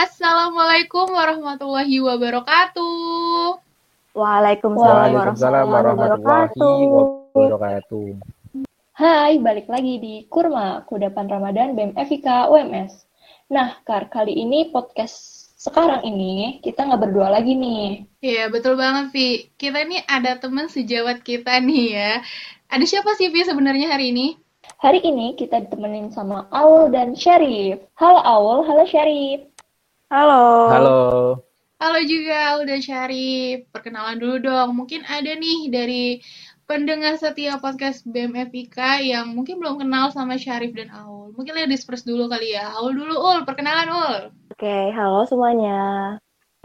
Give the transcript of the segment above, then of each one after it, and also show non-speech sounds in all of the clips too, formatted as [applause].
Assalamualaikum warahmatullahi wabarakatuh. Waalaikumsalam Waalaikumsalam warahmatullahi wabarakatuh. Hai, balik lagi di Kurma, Kudapan Ramadan BEM FIK UMS. Nah, Kar, kali ini podcast sekarang ini kita nggak berdua lagi nih. Iya, betul banget, Vi. Kita ini ada teman sejawat kita nih ya. Ada siapa sih, Vi, sebenarnya hari ini? Hari ini kita ditemenin sama Aul dan Syarif. Halo Aul, halo Syarif. Halo. Halo. Halo juga, Aul dan Syarif. Perkenalan dulu dong. Mungkin ada nih dari pendengar setia podcast BMFIK yang mungkin belum kenal sama Syarif dan Aul. Mungkin ladies first dulu kali ya. Aul dulu, Ul. Perkenalan, Ul. Oke, halo semuanya.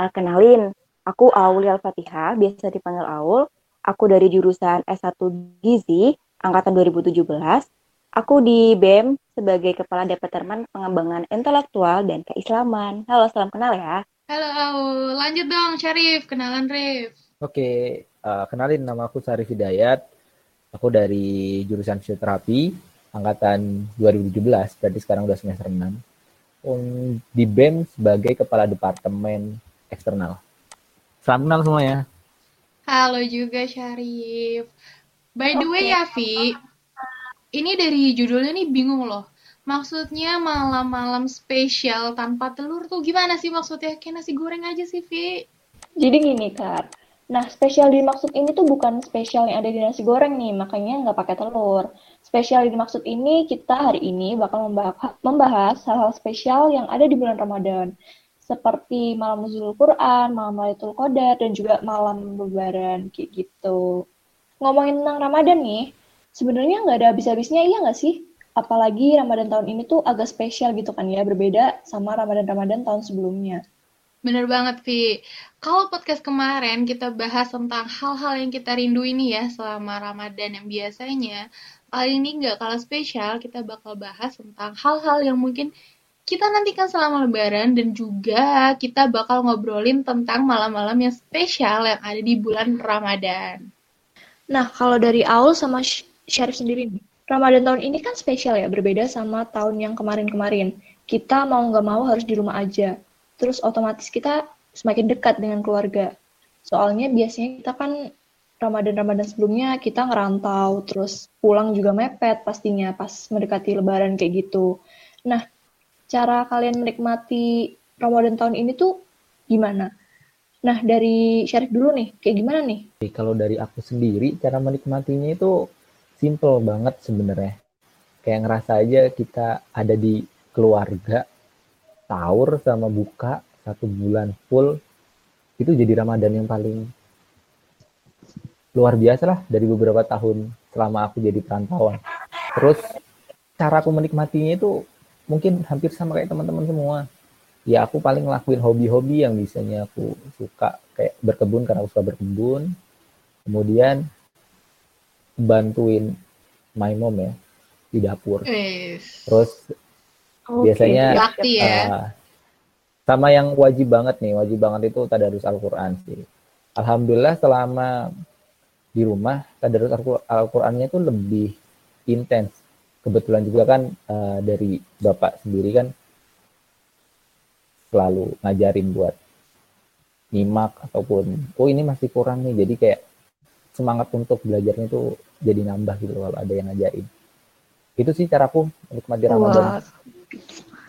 Uh, kenalin, aku Aulia Al-Fatihah, biasa dipanggil Aul. Aku dari jurusan S1 Gizi, angkatan 2017. Aku di BEM sebagai Kepala Departemen Pengembangan Intelektual dan Keislaman. Halo, salam kenal ya. Halo, Aul. Lanjut dong, Syarif. Kenalan, Rif. Oke, uh, kenalin nama aku Sarif Hidayat. Aku dari jurusan fisioterapi angkatan 2017, berarti sekarang udah semester 6. Um, di BEM sebagai kepala departemen eksternal. Salam kenal semuanya. Halo juga, Syarif. By the way ya, Vi. Ini dari judulnya nih bingung loh. Maksudnya malam-malam spesial tanpa telur tuh gimana sih maksudnya? Kayak nasi goreng aja sih, Vi. Jadi gini, Kar. Nah, spesial dimaksud ini tuh bukan spesial yang ada di nasi goreng nih, makanya nggak pakai telur. Spesial dimaksud ini, kita hari ini bakal membahas, membahas hal-hal spesial yang ada di bulan Ramadan. Seperti malam nuzul Quran, malam Lailatul Qadar, dan juga malam lebaran, kayak gitu. Ngomongin tentang Ramadan nih, sebenarnya nggak ada habis-habisnya, iya nggak sih? Apalagi Ramadan tahun ini tuh agak spesial gitu kan ya, berbeda sama Ramadan-Ramadan tahun sebelumnya. Bener banget, Vi. Kalau podcast kemarin kita bahas tentang hal-hal yang kita rindu ini ya selama Ramadan yang biasanya, kali ini nggak kalah spesial, kita bakal bahas tentang hal-hal yang mungkin kita nantikan selama lebaran dan juga kita bakal ngobrolin tentang malam-malam yang spesial yang ada di bulan Ramadan. Nah, kalau dari Aul sama Syarif sendiri nih, Ramadan tahun ini kan spesial ya, berbeda sama tahun yang kemarin-kemarin. Kita mau nggak mau harus di rumah aja. Terus otomatis kita semakin dekat dengan keluarga. Soalnya biasanya kita kan Ramadan-Ramadan sebelumnya kita ngerantau, terus pulang juga mepet pastinya pas mendekati lebaran kayak gitu. Nah, cara kalian menikmati Ramadan tahun ini tuh gimana? Nah, dari Syarif dulu nih, kayak gimana nih? Kalau dari aku sendiri, cara menikmatinya itu simple banget sebenarnya. Kayak ngerasa aja kita ada di keluarga, sahur sama buka satu bulan full, itu jadi Ramadan yang paling luar biasa lah dari beberapa tahun selama aku jadi perantauan. Terus cara aku menikmatinya itu mungkin hampir sama kayak teman-teman semua. Ya aku paling ngelakuin hobi-hobi yang biasanya aku suka kayak berkebun karena aku suka berkebun. Kemudian bantuin my mom ya di dapur. Wes. Terus biasanya Bakti ya. uh, sama yang wajib banget nih, wajib banget itu tadarus Al-Qur'an sih. Alhamdulillah selama di rumah tadarus Al- Al-Qur'annya itu lebih intens. Kebetulan juga kan uh, dari Bapak sendiri kan selalu ngajarin buat nyimak ataupun oh ini masih kurang nih jadi kayak semangat untuk belajarnya itu jadi nambah gitu loh kalau ada yang ngajarin itu sih caraku menikmati Ramadan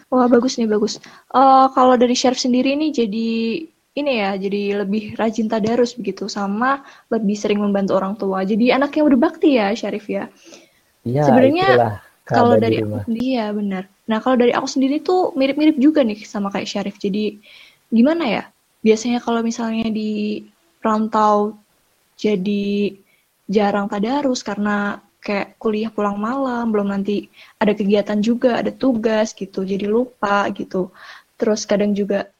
Wah, wah bagus nih bagus. Eh, kalau dari Syarif sendiri nih jadi ini ya, jadi lebih rajin tadarus begitu, sama lebih sering membantu orang tua. Jadi anak yang berbakti ya Syarif ya. Iya, Sebenarnya Kalau dari aku rumah. sendiri ya benar. Nah kalau dari aku sendiri tuh mirip-mirip juga nih sama kayak Syarif. Jadi gimana ya? Biasanya kalau misalnya di rantau jadi jarang tadarus karena kayak kuliah pulang malam, belum nanti ada kegiatan juga, ada tugas gitu, jadi lupa gitu. Terus kadang juga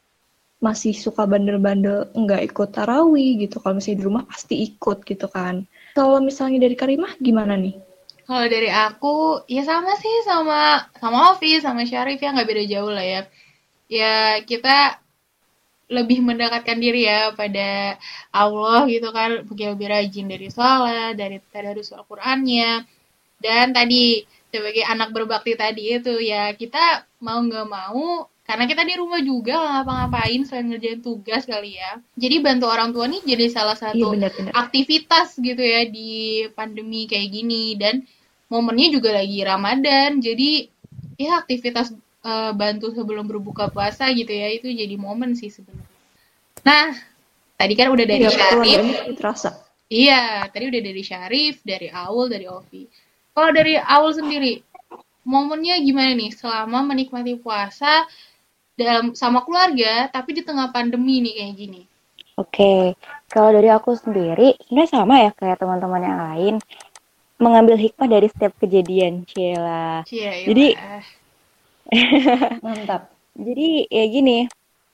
masih suka bandel-bandel nggak ikut tarawih gitu. Kalau misalnya di rumah pasti ikut gitu kan. Kalau misalnya dari Karimah gimana nih? Kalau dari aku, ya sama sih sama sama Ovi, sama Syarif ya nggak beda jauh lah ya. Ya kita lebih mendekatkan diri ya pada Allah gitu kan, mungkin lebih rajin dari sholat, dari tadarus Al-Qur'annya. Dan tadi sebagai anak berbakti tadi itu ya kita mau nggak mau karena kita di rumah juga ngapa-ngapain selain ngerjain tugas kali ya jadi bantu orang tua nih jadi salah Iya satu benar-benar. aktivitas gitu ya di pandemi kayak gini dan momennya juga lagi Ramadan jadi ya aktivitas eh, bantu sebelum berbuka puasa gitu ya itu jadi momen sih sebenarnya nah tadi kan udah dari Iya, betul, Syarif terasa. Iya, tadi udah dari Syarif, dari Aul, dari Ovi. Kalau dari Aul sendiri, momennya gimana nih selama menikmati puasa dalam sama keluarga, tapi di tengah pandemi nih kayak gini? Oke, kalau dari aku sendiri, sebenarnya sama ya kayak teman-teman yang lain, mengambil hikmah dari setiap kejadian, Cila. Cie, Jadi- iya. Mantap. Jadi ya gini,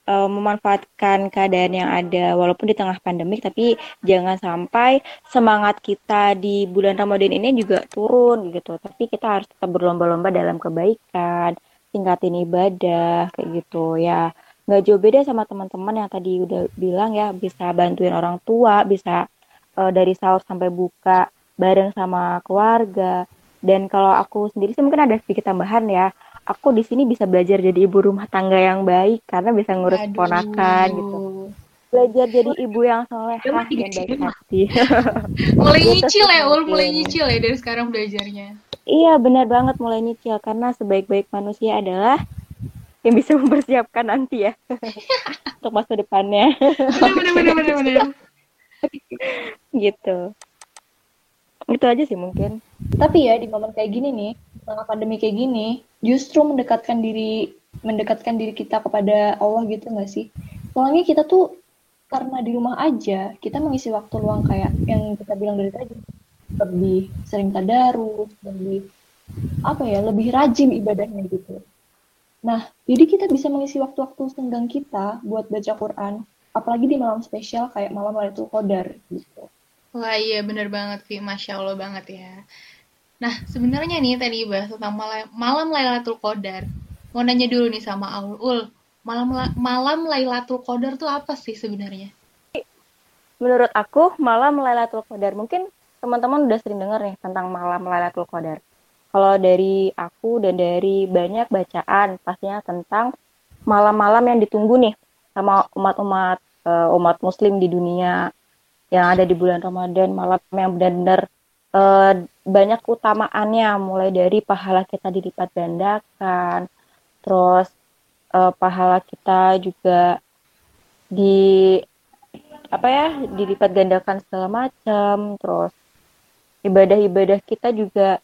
eh, memanfaatkan keadaan yang ada walaupun di tengah pandemik, tapi jangan sampai semangat kita di bulan Ramadan ini juga turun gitu. Tapi kita harus tetap berlomba-lomba dalam kebaikan, tingkatin ibadah kayak gitu ya. Nggak jauh beda sama teman-teman yang tadi udah bilang ya, bisa bantuin orang tua, bisa eh, dari sahur sampai buka bareng sama keluarga. Dan kalau aku sendiri sih mungkin ada sedikit tambahan ya aku di sini bisa belajar jadi ibu rumah tangga yang baik karena bisa ngurus Aduh. ponakan gitu. Belajar jadi ibu yang solehah Emang dan baik hati. [laughs] Mulai Gitu nyicil ya, Ul, mulai nyicil ya dari sekarang belajarnya. iya benar banget mulai nyicil karena sebaik-baik manusia adalah yang bisa [laughs] mempersiapkan nanti ya [laughs] untuk masa depannya bener, bener. gitu. Itu aja sih mungkin. Tapi ya di momen kayak gini nih, pandemi kayak gini, justru mendekatkan diri mendekatkan diri kita kepada Allah gitu nggak sih? Soalnya kita tuh karena di rumah aja, kita mengisi waktu luang kayak yang kita bilang dari tadi, lebih sering tadarus, lebih apa ya, lebih rajin ibadahnya gitu. Nah, jadi kita bisa mengisi waktu-waktu senggang kita buat baca Quran, apalagi di malam spesial kayak malam Lailatul Qadar gitu. Wah iya bener banget Vi, Masya Allah banget ya. Nah sebenarnya nih tadi bahas tentang malam, malam Lailatul Qadar. Mau nanya dulu nih sama Aul, Ul, malam la- malam Lailatul Qadar tuh apa sih sebenarnya? Menurut aku malam Lailatul Qadar mungkin teman-teman udah sering dengar nih tentang malam Lailatul Qadar. Kalau dari aku dan dari banyak bacaan pastinya tentang malam-malam yang ditunggu nih sama umat-umat eh, umat muslim di dunia yang ada di bulan Ramadan, malam yang benar-benar eh, banyak keutamaannya mulai dari pahala kita dilipat gandakan, terus eh, pahala kita juga di apa ya dilipat gandakan segala macam terus ibadah-ibadah kita juga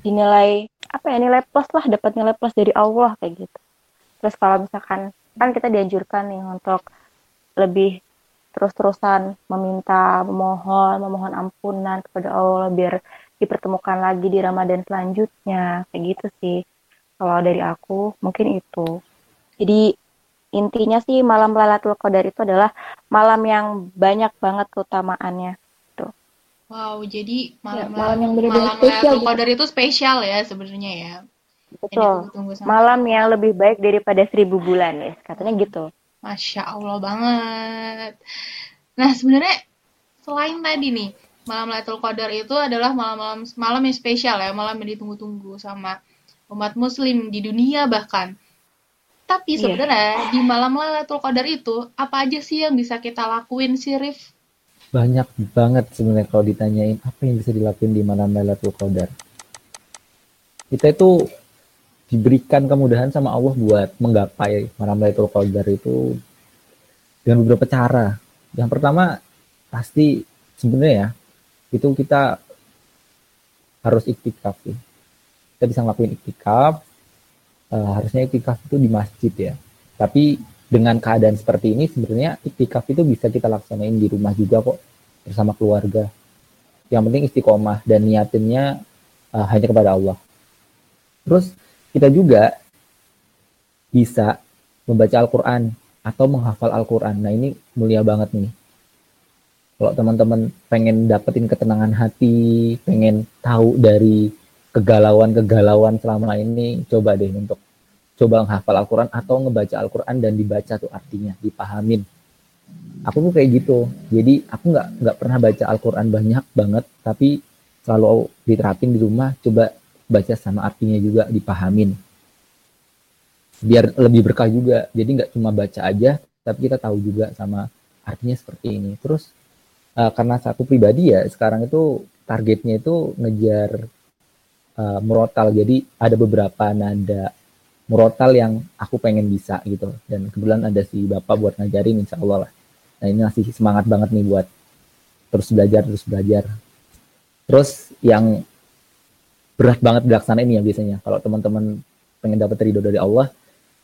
dinilai apa ya nilai plus lah dapat nilai plus dari Allah kayak gitu. Terus kalau misalkan kan kita dianjurkan nih untuk lebih terus-terusan meminta memohon memohon ampunan kepada Allah biar dipertemukan lagi di Ramadan selanjutnya kayak gitu sih kalau dari aku mungkin itu jadi intinya sih malam Lailatul Qadar itu adalah malam yang banyak banget keutamaannya. Wow, jadi malam, Ya, malam yang benar-benar malam spesial Lailatul gitu. Qadar itu spesial ya sebenarnya ya. Betul. Malam yang lebih baik daripada seribu bulan ya, katanya gitu. Masya Allah banget. Nah, sebenarnya selain tadi nih, malam Lailatul Qadar itu adalah malam-malam malam yang spesial ya, malam yang ditunggu-tunggu sama umat muslim di dunia bahkan. Tapi Iya. sebenarnya di malam Lailatul Qadar itu apa aja sih yang bisa kita lakuin sih, Rif? Banyak banget sebenarnya kalau ditanyain apa yang bisa dilakuin di malam Lailatul Qadar. Kita itu diberikan kemudahan sama Allah buat menggapai malam Lailatul Qadar itu dengan beberapa cara. Yang pertama pasti sebenarnya ya itu kita harus iktikaf ya. Kita bisa ngelakuin iktikaf, eh, harusnya iktikaf itu di masjid ya. Tapi dengan keadaan seperti ini sebenarnya iktikaf itu bisa kita laksanain di rumah juga kok bersama keluarga. Yang penting istiqomah dan niatinnya eh, hanya kepada Allah. Terus kita juga bisa membaca Al-Quran atau menghafal Al-Quran. Nah ini mulia banget nih. Kalau teman-teman pengen dapetin ketenangan hati, pengen tahu dari kegalauan-kegalauan selama ini, coba deh untuk coba menghafal Al-Quran atau ngebaca Al-Quran dan dibaca tuh artinya, dipahamin. Aku tuh kayak gitu. Jadi aku nggak nggak pernah baca Al-Quran banyak banget, tapi selalu diterapin di rumah, coba baca sama artinya juga dipahamin. biar lebih berkah juga jadi nggak cuma baca aja tapi kita tahu juga sama artinya seperti ini terus uh, karena satu pribadi ya sekarang itu targetnya itu ngejar uh, murotal. Jadi ada beberapa nada murotal yang aku pengen bisa gitu. Dan kebetulan ada si bapak buat ngajarin insya Allah lah. Nah ini masih semangat banget nih buat terus belajar terus belajar. Terus yang berat banget dilaksanain ya biasanya. Kalau teman-teman pengen dapat ridho dari Allah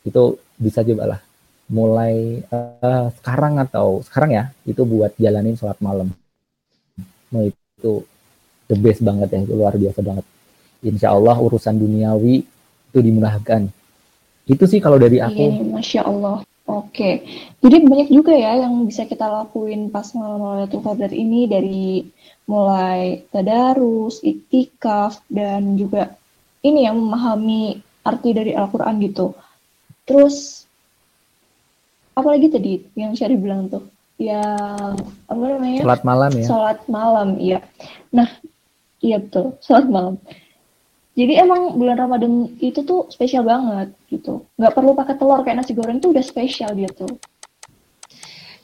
itu bisa coba lah mulai uh, sekarang atau sekarang ya itu buat jalanin sholat malam. Nah, itu the best banget ya itu luar biasa banget. Insya Allah urusan duniawi itu dimudahkan itu sih kalau dari aku. Ini, masya Allah. Oke. Jadi banyak juga ya yang bisa kita lakuin pas malam Lailatul Qadar ini dari mulai tadarus, iktikaf dan juga ini yang memahami arti dari Al-Quran gitu. Terus apalagi tadi yang Syari bilang tuh yang apa namanya? Sholat malam ya. Sholat malam iya. Nah iya betul [laughs] sholat malam. Jadi emang bulan Ramadan itu tuh spesial banget gitu. Nggak perlu pakai telur kayak nasi goreng tuh udah spesial dia tuh.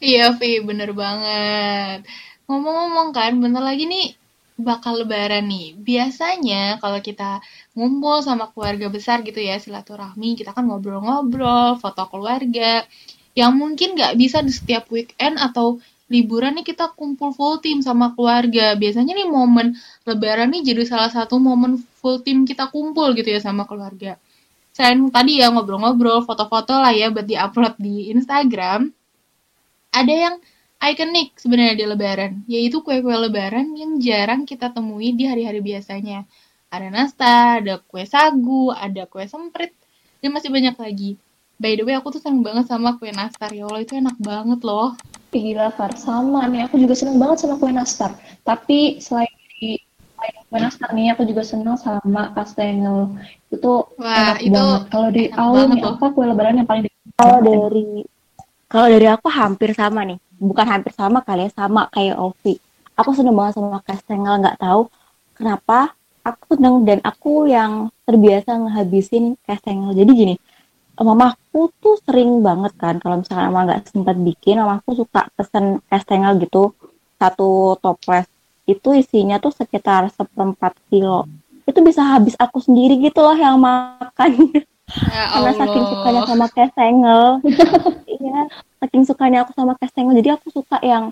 Iya Vi bener banget. Ngomong-ngomong kan bentar lagi nih bakal lebaran nih. Biasanya kalau kita ngumpul sama keluarga besar gitu ya, silaturahmi, kita kan ngobrol-ngobrol, foto keluarga, yang mungkin nggak bisa di setiap weekend atau liburan nih kita kumpul full team sama keluarga. Biasanya nih momen lebaran nih jadi salah satu momen full team kita kumpul gitu ya sama keluarga. Selain tadi ya ngobrol-ngobrol, foto-foto lah ya buat di-upload di Instagram, ada yang ikonik sebenarnya di lebaran, yaitu kue-kue lebaran yang jarang kita temui di hari-hari biasanya. Ada nastar, ada kue sagu, ada kue semprit, dan masih banyak lagi. By the way, aku tuh seneng banget sama kue nastar. Ya Allah, itu enak banget loh. Gila, Far. Sama nih, aku juga seneng banget sama kue nastar. Tapi selain di kue nastar nih, aku juga seneng sama kastengel. Itu Wah, enak itu banget. Kalau di awal nih, apa kue lebaran yang paling Kalau dari kalau dari aku hampir sama nih bukan hampir sama kali ya sama kayak Ovi aku seneng banget sama Kastengel nggak tahu kenapa aku seneng dan aku yang terbiasa ngehabisin Kastengel jadi gini mamaku tuh sering banget kan kalau misalnya mama nggak sempat bikin mamaku suka pesen Kastengel gitu. Satu toples. Itu isinya tuh sekitar seperempat kilo. Itu bisa habis aku sendiri gitu loh yang makan. Ya [laughs] karena saking sukanya sama Kastengel [laughs] iya saking sukanya aku sama kastengel jadi aku suka yang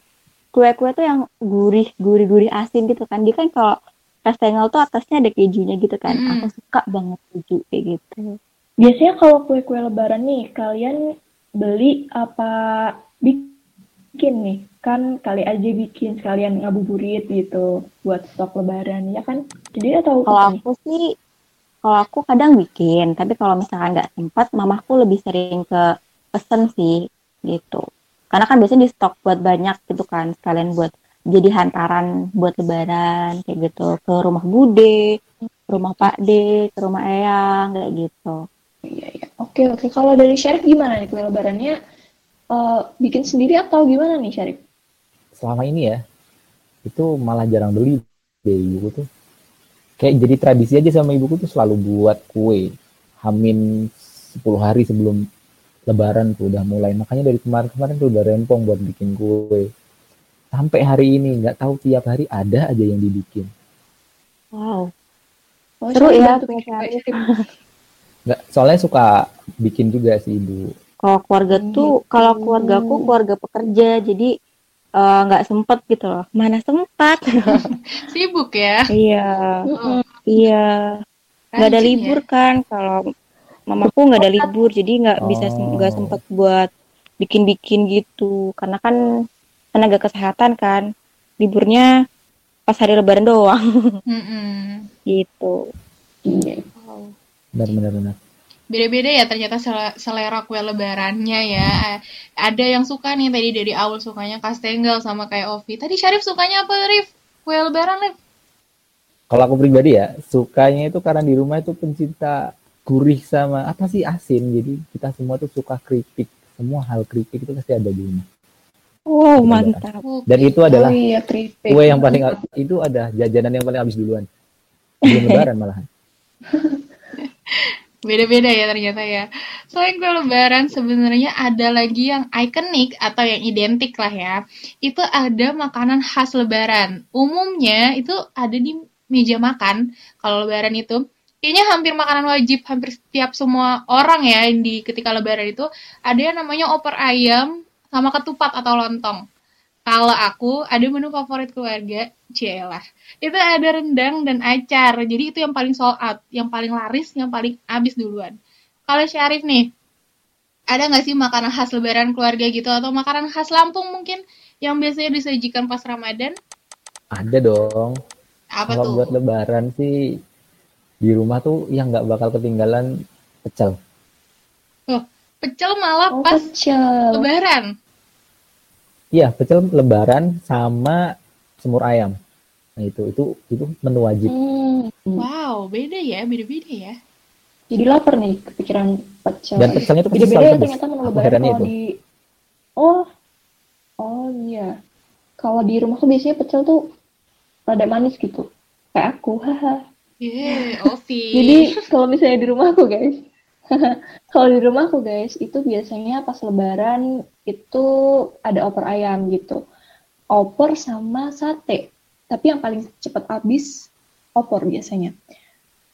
kue-kue tuh yang gurih gurih gurih asin gitu kan. Dia kan kalau kastengel tuh atasnya ada kejunya gitu kan. Mm. aku suka banget keju kayak gitu biasanya kalau kue-kue lebaran nih kalian beli apa bikin nih? Kan kali aja bikin sekalian ngabuburit gitu buat stok lebaran ya kan? Jadi atau kalau aku sih kalau aku kadang bikin tapi kalau misalkan nggak sempat mamaku lebih sering ke pesen sih gitu. Karena kan biasanya di stok buat banyak gitu kan sekalian buat jadi hantaran buat lebaran kayak gitu. Ke rumah bude rumah pak de ke rumah eyang kayak gitu iya iya. Oke oke. Kalau dari Syarif gimana nih kue lebarannya uh, bikin sendiri atau gimana nih Syarif? Selama ini ya itu malah jarang beli deh ibuku tuh. Kayak jadi tradisi aja sama ibuku tuh selalu buat kue. Hamin 10 hari sebelum lebaran tuh udah mulai. Makanya dari kemarin-kemarin tuh udah rempong buat bikin kue. Sampai hari ini nggak tahu tiap hari ada aja yang dibikin. Wow. Oh, seru ya [laughs] nggak soalnya suka bikin juga sih ibu kalau keluarga hmm. tuh kalau keluargaku keluarga pekerja jadi eh, nggak uh, sempet gitu loh mana sempat [laughs] sibuk ya iya oh. iya nggak ada libur ya? kan kalau mamaku nggak ada libur jadi nggak oh. bisa nggak sempat buat bikin-bikin gitu karena kan tenaga kesehatan kan liburnya pas hari lebaran doang [laughs] mm gitu iya. Benar benar benar. Beda-beda ya ternyata selera kue lebarannya ya. Ada yang suka nih tadi dari awal sukanya kastengel sama kayak Ovi. Tadi Syarif sukanya apa Rif? Kue lebaran Rif? Kalau aku pribadi ya sukanya itu karena di rumah itu pencinta gurih sama apa sih asin. Jadi kita semua tuh suka keripik. Semua hal keripik itu pasti ada di rumah. Oh mantap. Dan itu adalah oh, iya, kue yang paling itu ada jajanan yang paling habis duluan. Belum [laughs] lebaran malahan. Beda-beda ya ternyata ya. Selain kue lebaran sebenarnya ada lagi yang ikonik atau yang identik lah ya. Itu ada makanan khas lebaran. Umumnya itu ada di meja makan kalau lebaran itu. Kayaknya hampir makanan wajib hampir setiap semua orang ya di ketika lebaran itu ada yang namanya opor ayam sama ketupat atau lontong. Kalau aku ada menu favorit keluarga, cielah. Itu ada rendang dan acar. Jadi itu yang paling sold out, yang paling laris, yang paling habis duluan. Kalau Syarif nih, ada nggak sih makanan khas lebaran keluarga gitu atau makanan khas Lampung mungkin yang biasanya disajikan pas Ramadan? Ada dong. Apa Kalau tuh? buat lebaran sih di rumah tuh yang nggak bakal ketinggalan pecel. Oh, pecel malah Oh, pas pecel. lebaran. Iya, pecel lebaran sama semur ayam. Nah, itu itu itu menu wajib. Hmm. Wow, beda ya, beda-beda ya. Jadi lapar nih kepikiran pecel. Dan pecelnya tuh pasti Beda-beda ya ternyata menu lebaran kalau itu. di Oh. Oh iya. Kalau di rumahku biasanya pecel tuh rada manis gitu. Kayak aku, haha. Yeah, Ovi. Jadi kalau misalnya di rumahku guys, [laughs] kalau di rumahku guys itu biasanya pas lebaran itu ada opor ayam gitu. Opor sama sate. Tapi yang paling cepat habis opor biasanya.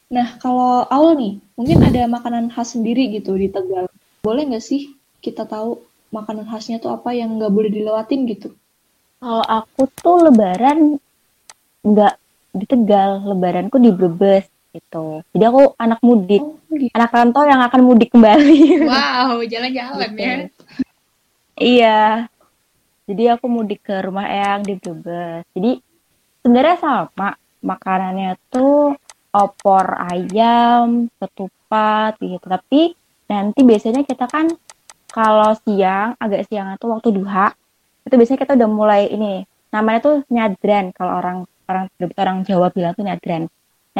Nah kalau Aul nih, mungkin ada makanan khas sendiri gitu di Tegal. Boleh nggak sih kita tahu makanan khasnya tuh apa yang nggak boleh dilewatin gitu? Kalau aku tuh lebaran nggak di Tegal, lebaranku di Brebes gitu. Jadi aku anak mudik, Oh, gitu. anak rantau yang akan mudik kembali. Wow, [laughs] jalan-jalan ya. iya. Jadi aku mudik ke rumah Eyang di Brebes. Jadi sebenarnya sama makanannya tuh opor ayam, ketupat gitu. Tapi nanti biasanya kita kan kalau siang, agak siang itu waktu duha, itu biasanya kita udah mulai ini namanya tuh nyadran kalau orang orang orang Jawa bilang tuh nyadran.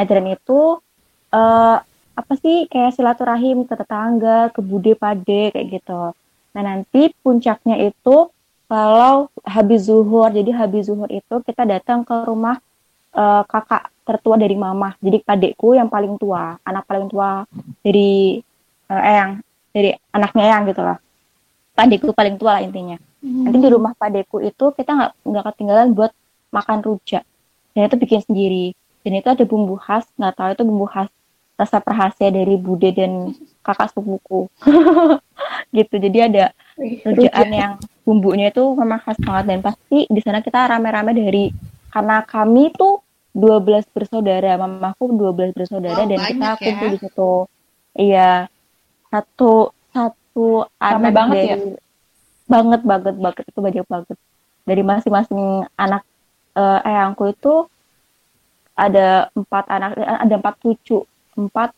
Nyadran itu eh apa sih kayak silaturahim ke tetangga, ke bude pade kayak gitu. Nah nanti puncaknya itu kalau habis zuhur, jadi habis zuhur itu kita datang ke rumah eh, kakak tertua dari mama. Jadi adikku yang paling tua, anak paling tua dari eh, Eyang, dari anaknya Eyang gitu lah. Adikku paling tua lah intinya. Nanti di rumah padeku itu kita nggak nggak ketinggalan buat makan rujak. Dan itu bikin sendiri. Dan itu ada bumbu khas, nggak tahu itu bumbu khas rasa perhasia dari bude dan kakak sepupuku. [laughs] gitu. Jadi ada rujakan rujak. yang bumbunya itu memang khas banget dan pasti di sana kita rame-rame dari karena kami tuh 12 bersaudara, mamaku 12 bersaudara Wow, dan kita ya. kumpul di situ. Iya. Satu satu Rame anak banget dari ya? banget banget banget itu banyak banget. Dari masing-masing anak eh eyangku itu ada empat anak eh, ada empat cucu, empat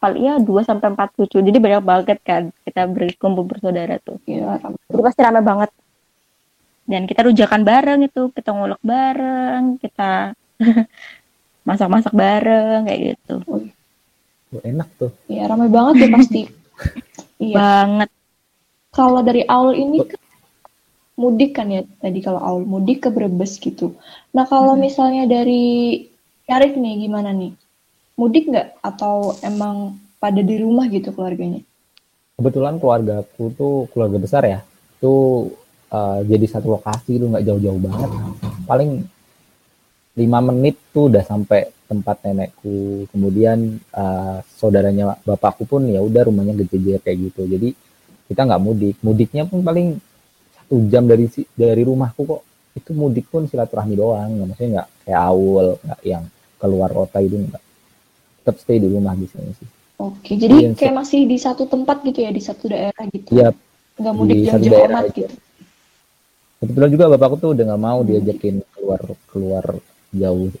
paling ya dua sampai empat cucu. Jadi banyak banget kan kita berkumpul bersaudara tuh. Iya, rame. Jadi pasti rame banget. Dan kita rujakan bareng itu, kita ngulek bareng, kita [laughs] masak-masak bareng kayak gitu. Tuh, enak tuh. Iya, ramai banget ya pasti. iya. [laughs] Banget. Kalau dari Aul ini kan mudik kan ya tadi kalau Aul mudik ke Brebes gitu. Nah kalau misalnya dari Syarif nih gimana nih? Mudik nggak atau emang pada di rumah gitu keluarganya? Kebetulan keluarga aku tuh keluarga besar ya. Tuh eh, jadi satu lokasi itu nggak jauh-jauh banget. Paling lima menit tuh udah sampai tempat nenekku. Kemudian eh, saudaranya bapakku pun ya udah rumahnya gede kayak gitu. Jadi kita nggak mudik. Mudiknya pun paling satu jam dari si- dari rumahku kok. Itu mudik pun silaturahmi doang. Nggak maksudnya nggak kayak awal, nggak yang keluar kota itu nggak. Tetap stay di rumah biasanya sih. Oke, jadi Iya, kayak masih di satu tempat gitu ya, di satu daerah gitu. Iya, Nggak mudik jauh-jauh amat aja. gitu. Kebetulan juga bapakku tuh udah nggak mau Hmm. diajakin keluar keluar jauh.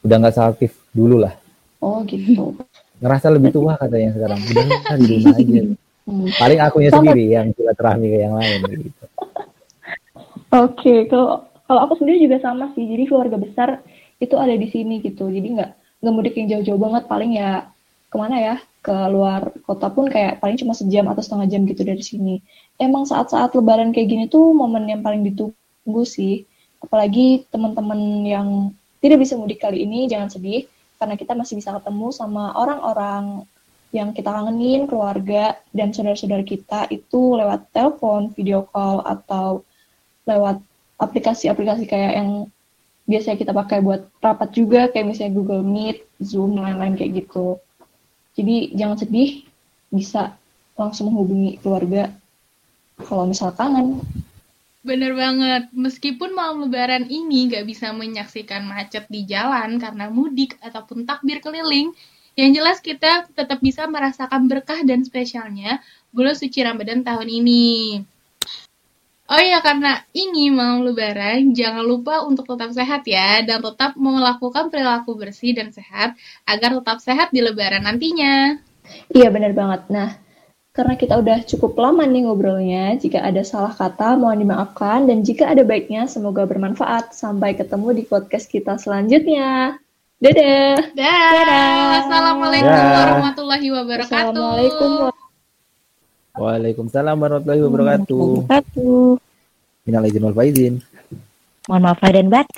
Udah nggak seaktif dulu lah. Oh gitu. Ngerasa lebih tua katanya sekarang. Udah nggak di rumah aja. [laughs] Hmm. Paling akunya Sama. sendiri yang silaturahmi ke yang lain gitu. Oke, kalau kalau aku sendiri juga sama sih. Jadi keluarga besar itu ada di sini gitu. Jadi nggak nggak mudik yang jauh-jauh banget. Paling ya ke mana ya? Ke luar kota pun kayak paling cuma sejam atau setengah jam gitu dari sini. Emang saat-saat Lebaran kayak gini tuh momen yang paling ditunggu sih. Apalagi teman-teman yang tidak bisa mudik kali ini jangan sedih karena kita masih bisa ketemu sama orang-orang yang kita kangenin keluarga dan saudara-saudara kita itu lewat telepon, video call atau lewat aplikasi-aplikasi kayak yang biasanya kita pakai buat rapat juga kayak misalnya Google Meet, Zoom, lain-lain kayak gitu. Jadi jangan sedih, bisa langsung menghubungi keluarga kalau misal kangen. Bener banget, meskipun malam lebaran ini nggak bisa menyaksikan macet di jalan karena mudik ataupun takbir keliling, yang jelas kita tetap bisa merasakan berkah dan spesialnya bulan suci Ramadan tahun ini. Oh iya, karena ini malam lebaran, jangan lupa untuk tetap sehat ya, dan tetap melakukan perilaku bersih dan sehat, agar tetap sehat di lebaran nantinya. Iya, bener banget. Nah, karena kita udah cukup lama nih ngobrolnya, jika ada salah kata mohon dimaafkan dan jika ada baiknya semoga bermanfaat. Sampai ketemu di podcast kita selanjutnya. Dadah. Dah. Dadah. Assalamualaikum Dah. warahmatullahi wabarakatuh. Assalamualaikum Waalaikumsalam warahmatullahi wabarakatuh. Wabarakatuh. Minal izin wal faizin. Mohon maaf dan batin.